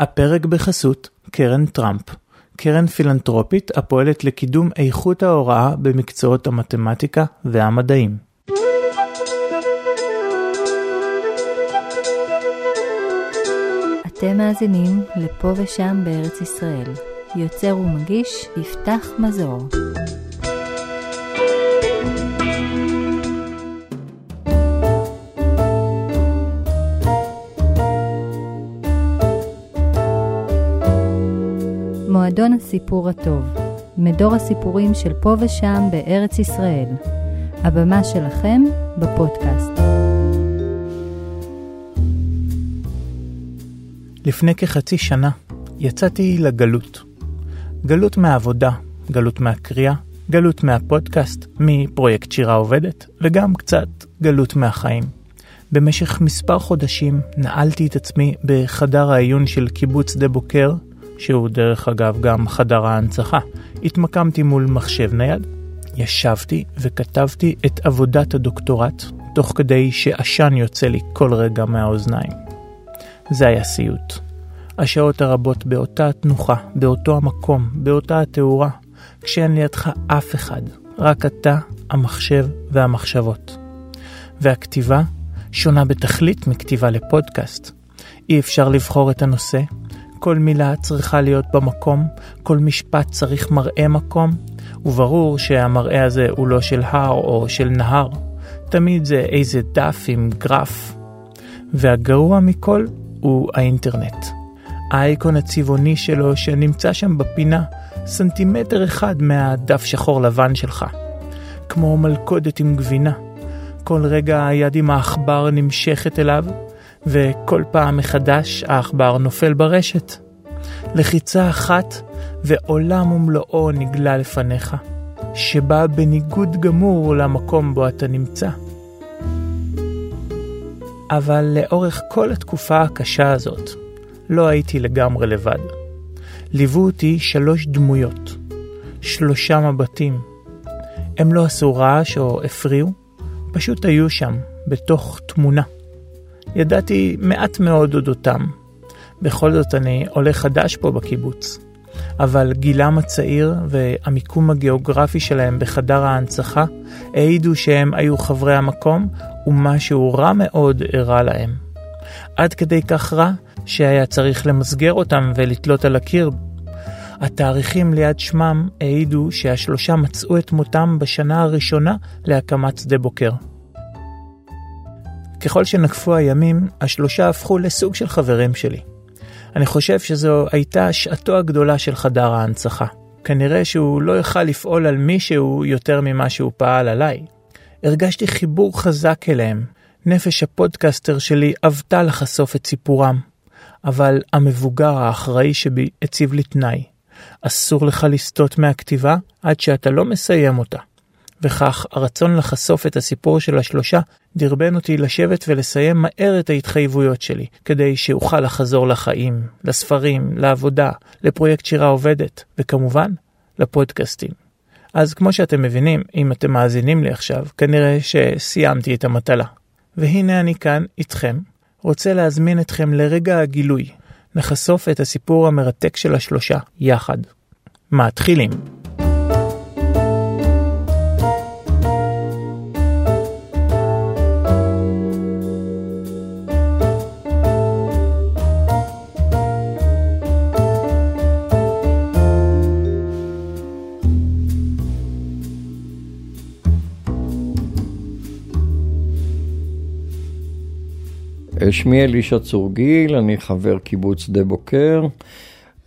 הפרק בחסות קרן טראמפ, קרן פילנטרופית הפועלת לקידום איכות ההוראה במקצועות המתמטיקה והמדעים. אתם מאזינים לפה ושם בארץ ישראל. יוצר ומגיש יפתח מזור. מועדון הסיפור הטוב, מדור הסיפורים של פה ושם בארץ ישראל. הבמה שלכם בפודקאסט. לפני כחצי שנה יצאתי לגלות. גלות מהעבודה, גלות מהקריאה, גלות מהפודקאסט, מפרויקט שירה עובדת, וגם קצת גלות מהחיים. במשך מספר חודשים נעלתי את עצמי בחדר העיון של קיבוץ שדה בוקר, שהוא דרך אגב גם חדר ההנצחה. התמקמתי מול מחשב נייד, ישבתי וכתבתי את עבודת הדוקטורט, תוך כדי שעשן יוצא לי כל רגע מהאוזניים. זה היה סיוט. השעות הרבות באותה התנוחה, באותו המקום, באותה התאורה, כשאין לידך אף אחד, רק אתה, המחשב והמחשבות. והכתיבה שונה בתכלית מכתיבה לפודקאסט. אי אפשר לבחור את הנושא, כל מילה צריכה להיות במקום, כל משפט צריך מראה מקום, וברור שהמראה הזה הוא לא של הר או של נהר, תמיד זה איזה דף עם גרף. והגרוע מכל הוא האינטרנט. האייקון הצבעוני שלו שנמצא שם בפינה, סנטימטר אחד מהדף שחור לבן שלך. כמו מלכודת עם גבינה. כל רגע היד עם העכבר נמשכת אליו, וכל פעם מחדש העכבר נופל ברשת. לחיצה אחת ועולם ומלואו נגלה לפניך, שבא בניגוד גמור למקום בו אתה נמצא. אבל לאורך כל התקופה הקשה הזאת, לא הייתי לגמרי לבד. ליוו אותי שלוש דמויות, שלושה מבטים. הם לא עשו רעש או הפריעו, פשוט היו שם, בתוך תמונה. ידעתי מעט מאוד אודותם. בכל זאת אני עולה חדש פה בקיבוץ. אבל גילם הצעיר והמיקום הגיאוגרפי שלהם בחדר ההנצחה העידו שהם היו חברי המקום ומשהו רע מאוד אירע להם. עד כדי כך רע שהיה צריך למסגר אותם ולתלות על הקיר. התאריכים ליד שמם העידו שהשלושה מצאו את מותם בשנה הראשונה להקמת שדה בוקר. ככל שנקפו הימים, השלושה הפכו לסוג של חברים שלי. אני חושב שזו הייתה שעתו הגדולה של חדר ההנצחה. כנראה שהוא לא יכל לפעול על מישהו יותר ממה שהוא פעל עליי. הרגשתי חיבור חזק אליהם. נפש הפודקסטר שלי עבתה לחשוף את סיפורם. אבל המבוגר האחראי שבי הציב לי תנאי. אסור לך לסטות מהכתיבה עד שאתה לא מסיים אותה. וכך הרצון לחשוף את הסיפור של השלושה דרבן אותי לשבת ולסיים מהר את ההתחייבויות שלי, כדי שאוכל לחזור לחיים, לספרים, לעבודה, לפרויקט שירה עובדת, וכמובן, לפודקאסטים. אז כמו שאתם מבינים, אם אתם מאזינים לי עכשיו, כנראה שסיימתי את המטלה. והנה אני כאן איתכם, רוצה להזמין אתכם לרגע הגילוי. נחשוף את הסיפור המרתק של השלושה, יחד. מתחילים. שמי אלישע צור גיל, אני חבר קיבוץ שדה בוקר,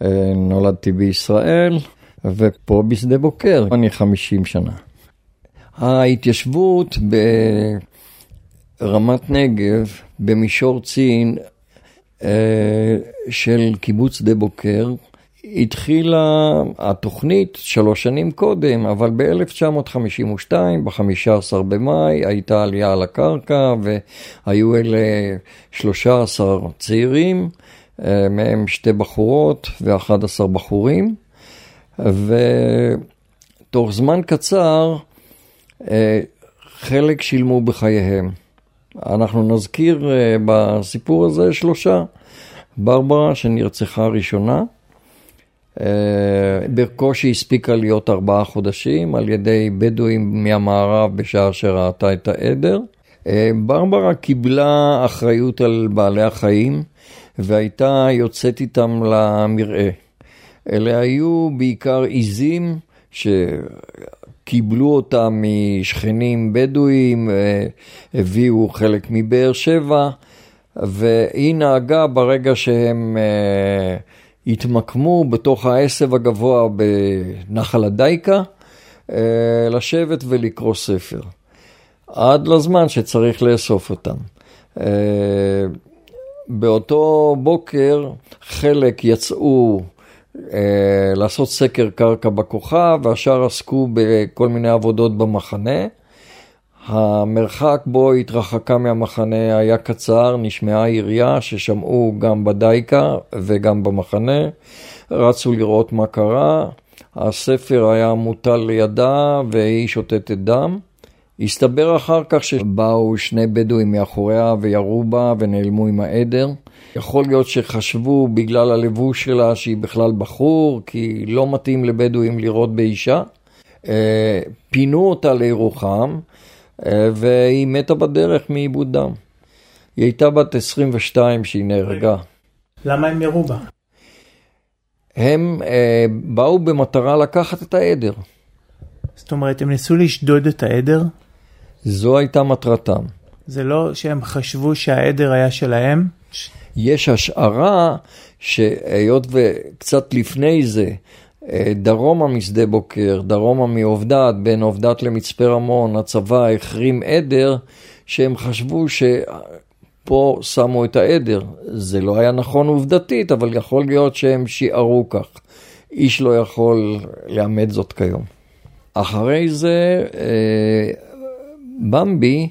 אה, נולדתי בישראל, ופה בשדה בוקר אני 50 שנה. ההתיישבות ברמת נגב, במישור צין, אה, של קיבוץ שדה בוקר, התחילה התוכנית שלוש שנים קודם, אבל ב-1952, ב-15 במאי, הייתה עלייה על הקרקע והיו אלה 13 צעירים, אה, מהם שתי בחורות ו-11 בחורים, ותוך זמן קצר אה, חלק שילמו בחייהם. אנחנו נזכיר אה, בסיפור הזה שלושה. ברברה שנרצחה ראשונה. אה, בקושי הספיקה להיות ארבעה חודשים על ידי בדואים מהמערב בשעה שראתה את העדר. אה, ברברה קיבלה אחריות על בעלי החיים והייתה יוצאת איתם למרעה. אלה היו בעיקר עיזים שקיבלו אותם משכנים בדואים, אה, הביאו חלק מבאר שבע, והיא נהגה ברגע שהם התמקמו בתוך העשב הגבוה בנחל הדייקה, uh, לשבת ולקרוא ספר. עד לזמן שצריך לאסוף אותם. Uh, באותו בוקר חלק יצאו אה, לעשות סקר קרקע בכוכב, והשאר עסקו בכל מיני עבודות במחנה. המרחק בו התרחקה מהמחנה היה קצר, נשמעה ירייה ששמעו גם בדייקה וגם במחנה, רצו לראות מה קרה, הספר היה מוטל לידה והיא שותתת דם. הסתבר אחר כך שבאו שני בדואים מאחוריה וירו בה ונעלמו עם העדר. יכול להיות שחשבו בגלל הלבוש שלה שהיא בכלל בחור, כי לא מתאים לבדואים לראות באישה. אה, פינו אותה לירוחם, והיא מתה בדרך מעיבוד דם. היא הייתה בת 22 שהיא נהרגה. למה הם ירו בה? הם אה, באו במטרה לקחת את העדר. זאת אומרת, הם ניסו לשדוד את העדר? זו הייתה מטרתם. זה לא שהם חשבו שהעדר היה שלהם? יש השערה שהיות וקצת לפני זה, אה, דרומה משדה בוקר, דרומה מעובדת, בין עובדת למצפה רמון, הצבא החרים עדר, שהם חשבו שפה שמו את העדר. זה לא היה נכון עובדתית, אבל יכול להיות שהם שיערו כך. איש לא יכול לאמת זאת כיום. אחרי זה, אה, במבי,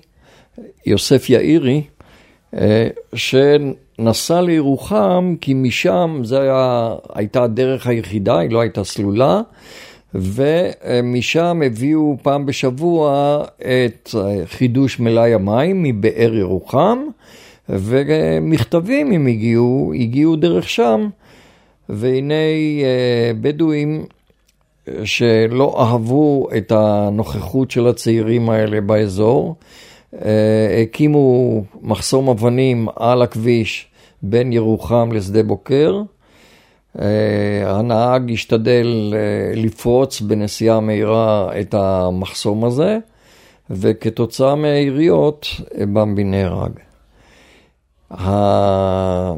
יוסף יאירי, אה, שנסע לירוחם כי משם זו הייתה הדרך היחידה, היא לא הייתה סלולה, ומשם הביאו פעם בשבוע את חידוש מלאי המים מבאר ירוחם, ומכתבים אם הגיעו, הגיעו דרך שם, והנה אה, בדואים שלא אהבו את הנוכחות של הצעירים האלה באזור, אה, הקימו מחסום אבנים על הכביש בין ירוחם לשדה בוקר. אה, הנהג השתדל אה, לפרוץ בנסיעה מהירה את המחסום הזה, וכתוצאה מהיריות במבי נהרג. האיש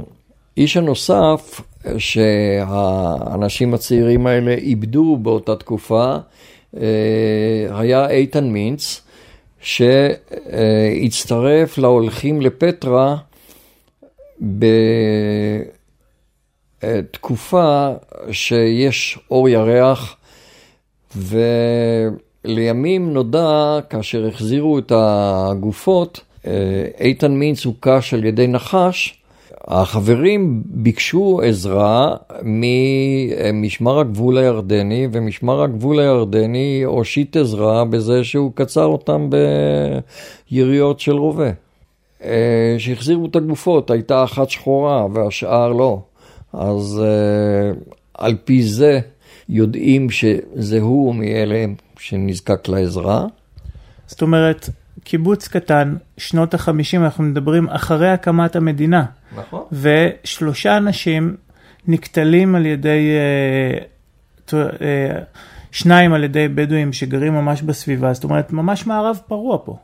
הנוסף שהאנשים הצעירים האלה איבדו באותה תקופה היה איתן מינץ, שהצטרף להולכים לפטרה בתקופה שיש אור ירח, ולימים נודע, כאשר החזירו את הגופות, איתן מינץ הוקש על ידי נחש, החברים ביקשו עזרה ממשמר הגבול הירדני, ומשמר הגבול הירדני הושיט עזרה בזה שהוא קצר אותם ביריות של רובה. אה, שהחזירו את הגופות, הייתה אחת שחורה והשאר לא. אז אה, על פי זה יודעים שזה הוא מאלה שנזקק לעזרה. זאת אומרת, קיבוץ קטן, שנות החמישים, אנחנו מדברים אחרי הקמת המדינה. נכון. ושלושה אנשים נקטלים על ידי, אה, אה, שניים על ידי בדואים שגרים ממש בסביבה, זאת אומרת, ממש מערב פרוע פה.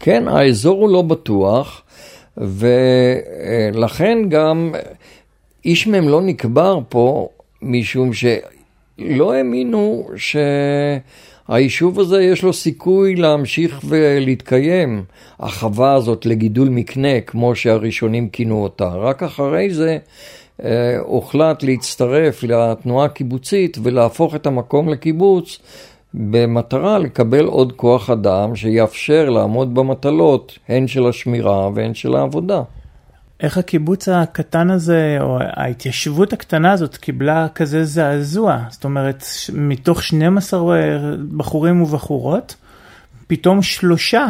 כן, האזור הוא לא בטוח, ולכן גם איש מהם לא נקבר פה, משום שלא האמינו ש... היישוב הזה יש לו סיכוי להמשיך ולהתקיים, החווה הזאת לגידול מקנה, כמו שהראשונים כינו אותה. רק אחרי זה אה, הוחלט להצטרף לתנועה הקיבוצית ולהפוך את המקום לקיבוץ במטרה לקבל עוד כוח אדם שיאפשר לעמוד במטלות הן של השמירה והן של העבודה. איך הקיבוץ הקטן הזה, או ההתיישבות הקטנה הזאת, קיבלה כזה זעזוע? זאת אומרת, מתוך 12 בחורים ובחורות, פתאום שלושה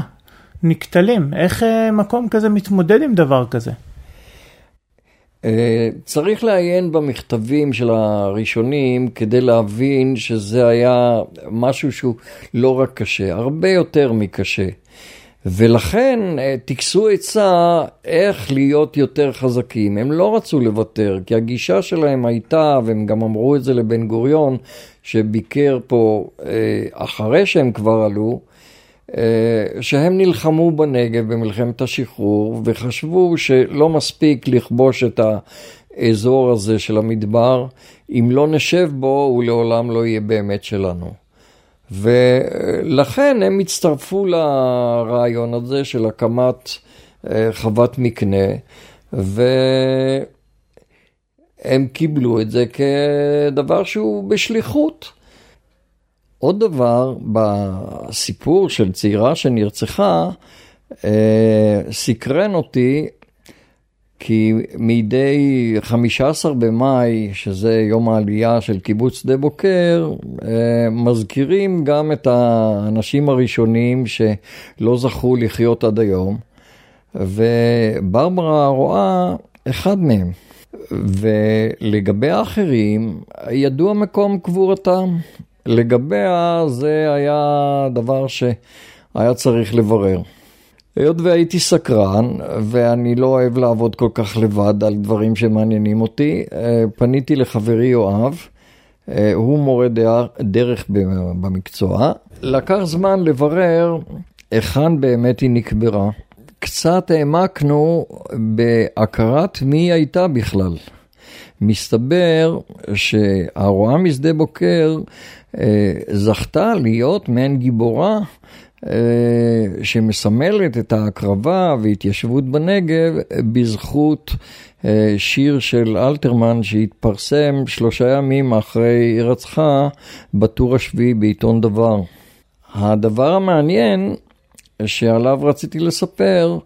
נקטלים. איך אה, מקום כזה מתמודד עם דבר כזה? אה, צריך לעיין במכתבים של הראשונים כדי להבין שזה היה משהו שהוא לא רק קשה, הרבה יותר מקשה. ולכן אה, טיכסו עצה איך להיות יותר חזקים. הם לא רצו לוותר, כי הגישה שלהם הייתה, והם גם אמרו את זה לבן גוריון, שביקר פה אה, אחרי שהם כבר עלו, שהם נלחמו בנגב במלחמת השחרור וחשבו שלא מספיק לכבוש את האזור הזה של המדבר, אם לא נשב בו הוא לעולם לא יהיה באמת שלנו. ולכן הם הצטרפו לרעיון הזה של הקמת אה, חוות מקנה, והם קיבלו את זה כדבר שהוא בשליחות. עוד דבר, בסיפור של צעירה שנרצחה, אה, סקרן אותי, כי מדי 15 במאי, שזה יום העלייה של קיבוץ שדה בוקר, אה, מזכירים גם את האנשים הראשונים שלא זכו לחיות עד היום, וברברה רואה אחד מהם. ולגבי האחרים, ידוע מקום קבורתם. לגביה זה היה דבר שהיה צריך לברר. היות והייתי סקרן, ואני לא אוהב לעבוד כל כך לבד על דברים שמעניינים אותי, אה, פניתי לחברי יואב, אה, הוא מורה דרך במקצוע. לקח זמן לברר היכן באמת היא נקברה. קצת העמקנו בהכרת מי הייתה בכלל. מסתבר שהרועה משדה בוקר אה, זכתה להיות מעין גיבורה שמסמלת את ההקרבה והתיישבות בנגב בזכות אה, שיר של אלתרמן שהתפרסם שלושה ימים אחרי הירצחה בטור השביעי בעיתון דבר. הדבר המעניין שעליו רציתי לספר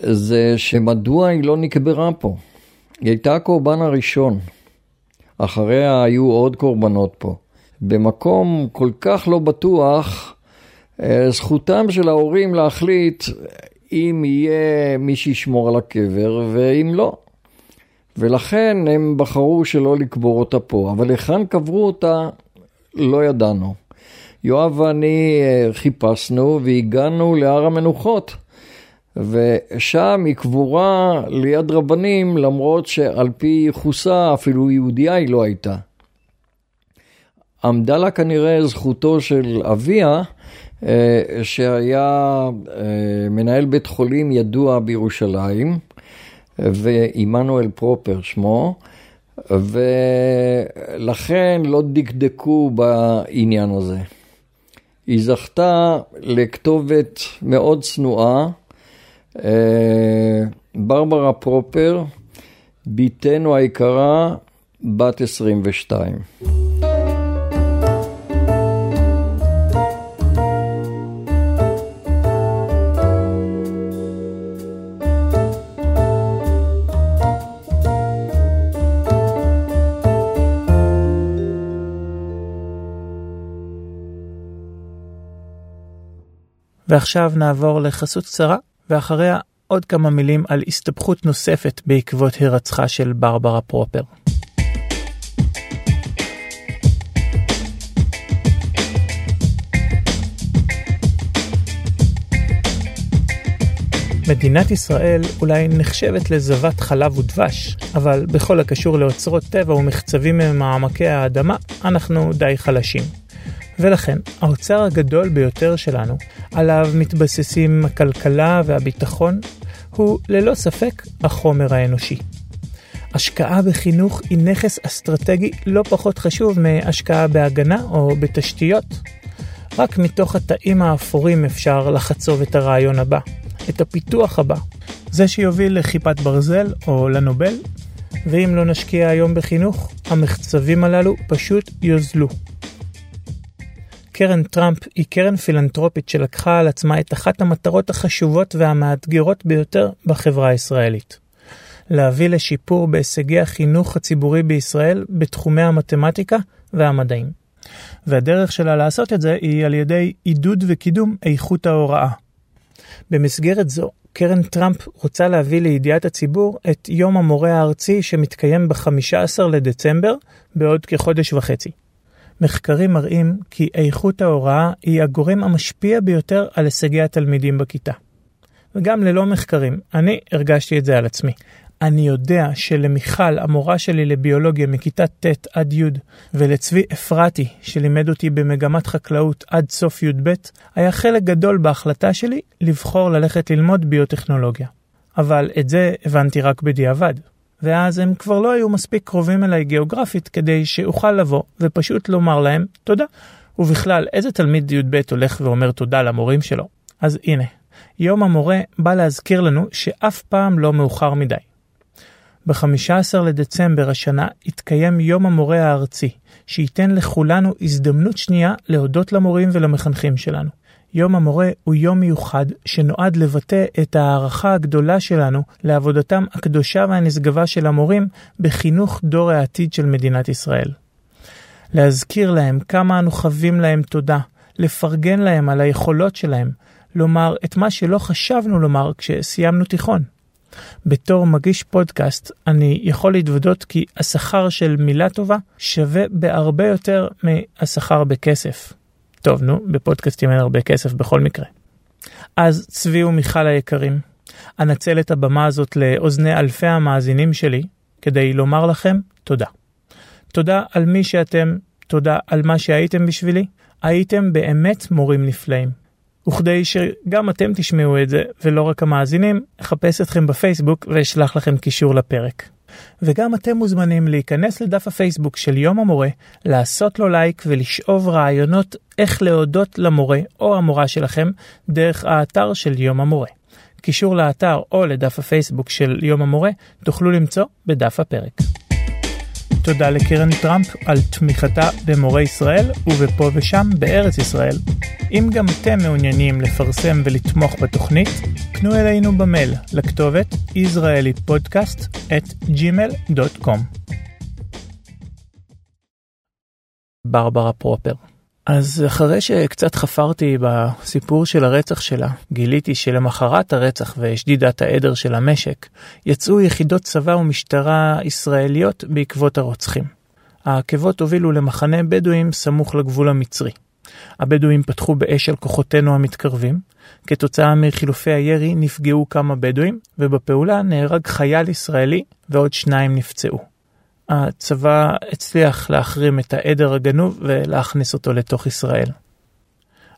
זה שמדוע היא לא נקברה פה. היא הייתה הקורבן הראשון. אחריה היו עוד קורבנות פה. במקום כל כך לא בטוח, אה, זכותם של ההורים להחליט אם יהיה מי שישמור על הקבר ואם לא. ולכן הם בחרו שלא לקבור אותה פה, אבל היכן קברו אותה לא ידענו. יואב ואני אה, חיפשנו והגענו להר המנוחות. ושם היא קבורה ליד רבנים, למרות שעל פי ייחוסה אפילו יהודייה היא לא הייתה. עמדה לה כנראה זכותו של אביה, אה, שהיה אה, מנהל בית חולים ידוע בירושלים, ועמנואל פרופר שמו, ולכן לא דקדקו בעניין הזה. היא זכתה לכתובת מאוד צנועה, אה, ברברה פרופר, בתנו היקרה, בת 22. ועכשיו נעבור לחסות קצרה ואחריה עוד כמה מילים על הסתבכות נוספת בעקבות הירצחה של ברברה פרופר. מדינת ישראל אולי נחשבת לזבת חלב ודבש, אבל בכל הקשור לאוצרות טבע ומחצבים ממעמקי האדמה, אנחנו די חלשים. ולכן, האוצר הגדול ביותר שלנו, עליו מתבססים הכלכלה והביטחון, הוא ללא ספק החומר האנושי. השקעה בחינוך היא נכס אסטרטגי לא פחות חשוב מהשקעה בהגנה או בתשתיות. רק מתוך התאים האפורים אפשר לחצוב את הרעיון הבא, את הפיתוח הבא, זה שיוביל לכיפת ברזל או לנובל, ואם לא נשקיע היום בחינוך, המחצבים הללו פשוט יוזלו. קרן טראמפ היא קרן פילנטרופית שלקחה על עצמה את אחת המטרות החשובות והמאתגרות ביותר בחברה הישראלית. להביא לשיפור בהישגי החינוך הציבורי בישראל בתחומי המתמטיקה והמדעים. והדרך שלה לעשות את זה היא על ידי עידוד וקידום איכות ההוראה. במסגרת זו, קרן טראמפ רוצה להביא לידיעת הציבור את יום המורה הארצי שמתקיים ב-15 לדצמבר בעוד כחודש וחצי. מחקרים מראים כי איכות ההוראה היא הגורם המשפיע ביותר על הישגי התלמידים בכיתה. וגם ללא מחקרים, אני הרגשתי את זה על עצמי. אני יודע שלמיכל, המורה שלי לביולוגיה מכיתה ט' עד י', ולצבי אפרתי, שלימד אותי במגמת חקלאות עד סוף י"ב, היה חלק גדול בהחלטה שלי לבחור ללכת ללמוד ביוטכנולוגיה. אבל את זה הבנתי רק בדיעבד. ואז הם כבר לא היו מספיק קרובים אליי גיאוגרפית כדי שאוכל לבוא ופשוט לומר להם תודה. ובכלל, איזה תלמיד י"ב הולך ואומר תודה למורים שלו? אז הנה, יום המורה בא להזכיר לנו שאף פעם לא מאוחר מדי. ב-15 לדצמבר השנה יתקיים יום המורה הארצי, שייתן לכולנו הזדמנות שנייה להודות למורים ולמחנכים שלנו. יום המורה הוא יום מיוחד שנועד לבטא את ההערכה הגדולה שלנו לעבודתם הקדושה והנשגבה של המורים בחינוך דור העתיד של מדינת ישראל. להזכיר להם כמה אנו חבים להם תודה, לפרגן להם על היכולות שלהם, לומר את מה שלא חשבנו לומר כשסיימנו תיכון. בתור מגיש פודקאסט, אני יכול להתוודות כי השכר של מילה טובה שווה בהרבה יותר מהשכר בכסף. טוב, נו, בפודקאסטים אין הרבה כסף בכל מקרה. אז צבי ומיכל היקרים, אנצל את הבמה הזאת לאוזני אלפי המאזינים שלי כדי לומר לכם תודה. תודה על מי שאתם, תודה על מה שהייתם בשבילי, הייתם באמת מורים נפלאים. וכדי שגם אתם תשמעו את זה, ולא רק המאזינים, אחפש אתכם בפייסבוק ואשלח לכם קישור לפרק. וגם אתם מוזמנים להיכנס לדף הפייסבוק של יום המורה, לעשות לו לייק ולשאוב רעיונות איך להודות למורה או המורה שלכם דרך האתר של יום המורה. קישור לאתר או לדף הפייסבוק של יום המורה תוכלו למצוא בדף הפרק. תודה לקרן טראמפ על תמיכתה במורי ישראל ובפה ושם בארץ ישראל. אם גם אתם מעוניינים לפרסם ולתמוך בתוכנית, פנו אלינו במייל לכתובת israelipodcast at gmail.com. ברברה פרופר אז אחרי שקצת חפרתי בסיפור של הרצח שלה, גיליתי שלמחרת הרצח ושדידת העדר של המשק, יצאו יחידות צבא ומשטרה ישראליות בעקבות הרוצחים. העקבות הובילו למחנה בדואים סמוך לגבול המצרי. הבדואים פתחו באש על כוחותינו המתקרבים, כתוצאה מחילופי הירי נפגעו כמה בדואים, ובפעולה נהרג חייל ישראלי ועוד שניים נפצעו. הצבא הצליח להחרים את העדר הגנוב ולהכניס אותו לתוך ישראל.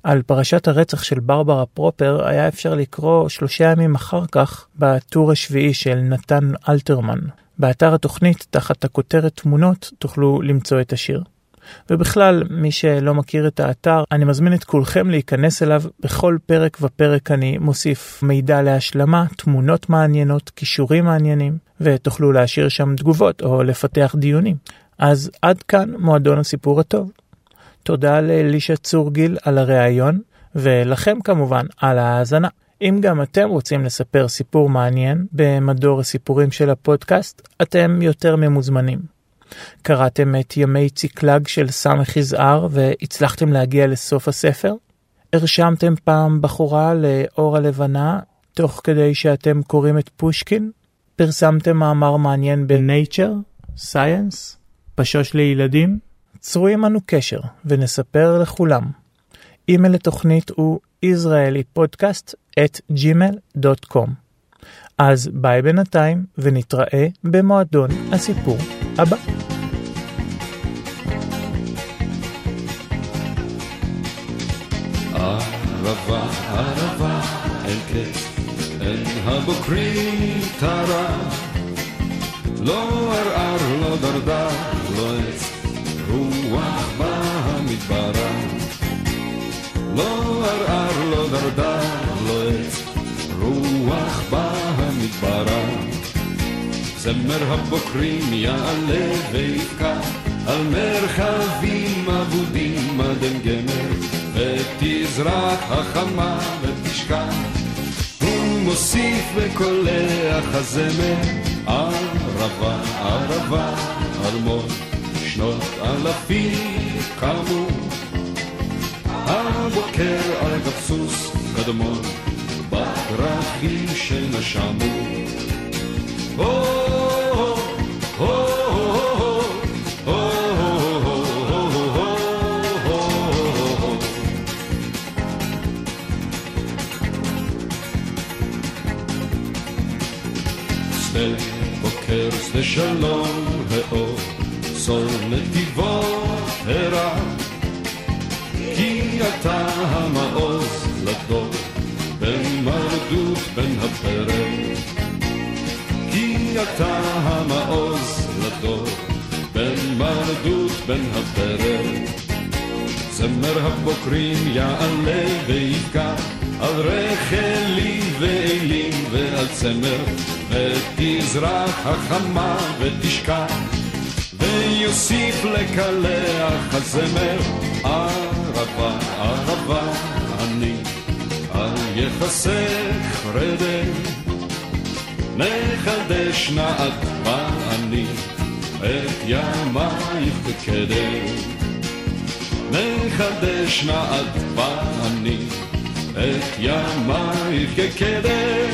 על פרשת הרצח של ברברה פרופר היה אפשר לקרוא שלושה ימים אחר כך בטור השביעי של נתן אלתרמן. באתר התוכנית, תחת הכותרת תמונות, תוכלו למצוא את השיר. ובכלל, מי שלא מכיר את האתר, אני מזמין את כולכם להיכנס אליו. בכל פרק ופרק אני מוסיף מידע להשלמה, תמונות מעניינות, כישורים מעניינים, ותוכלו להשאיר שם תגובות או לפתח דיונים. אז עד כאן מועדון הסיפור הטוב. תודה לאלישע צורגיל על הריאיון, ולכם כמובן על ההאזנה. אם גם אתם רוצים לספר סיפור מעניין במדור הסיפורים של הפודקאסט, אתם יותר ממוזמנים. קראתם את ימי ציקלג של סמך יזהר והצלחתם להגיע לסוף הספר? הרשמתם פעם בחורה לאור הלבנה תוך כדי שאתם קוראים את פושקין? פרסמתם מאמר מעניין ב-Nature, Science, פשוש לילדים? צרו עמנו קשר ונספר לכולם. אימייל לתוכנית הוא israelipodcast at gmail.com. אז ביי בינתיים ונתראה במועדון הסיפור הבא. ערבה, ערבה, אין קץ, אין הבוקרים טרה. לא ערער, לא דרדר, לא עץ, רוח במדברה. לא ערער, לא דרדר, לא עץ, רוח במדברה. זמר הבוקרים יעלה ויבקע על מרחבים אבודים עד אין גמר. ותזרח החמה ותשכח, הוא מוסיף בקולח הזמר, ערבה, ערבה, ארמון, שנות אלפים קמו, הבוקר על גב סוס קדמון, בא כרכים שנשמו. שדה שלום האור, סול נתיבו הרע, כי אתה המעוז לדור, בין מרדות בין הפרק. כי אתה המעוז לדור, בין מרדות בין הפרק. זמר הבוקרים יעלה ויבקע על רחלים ואלים ועל צמר ותזרח החמה ותשקע ויוסיף לקלח הזמר ערבה ערבה אני על יחסך רדם נחדש נעת ואני את ימייך בקדם נחדש נעת ואני את ימייך כקדם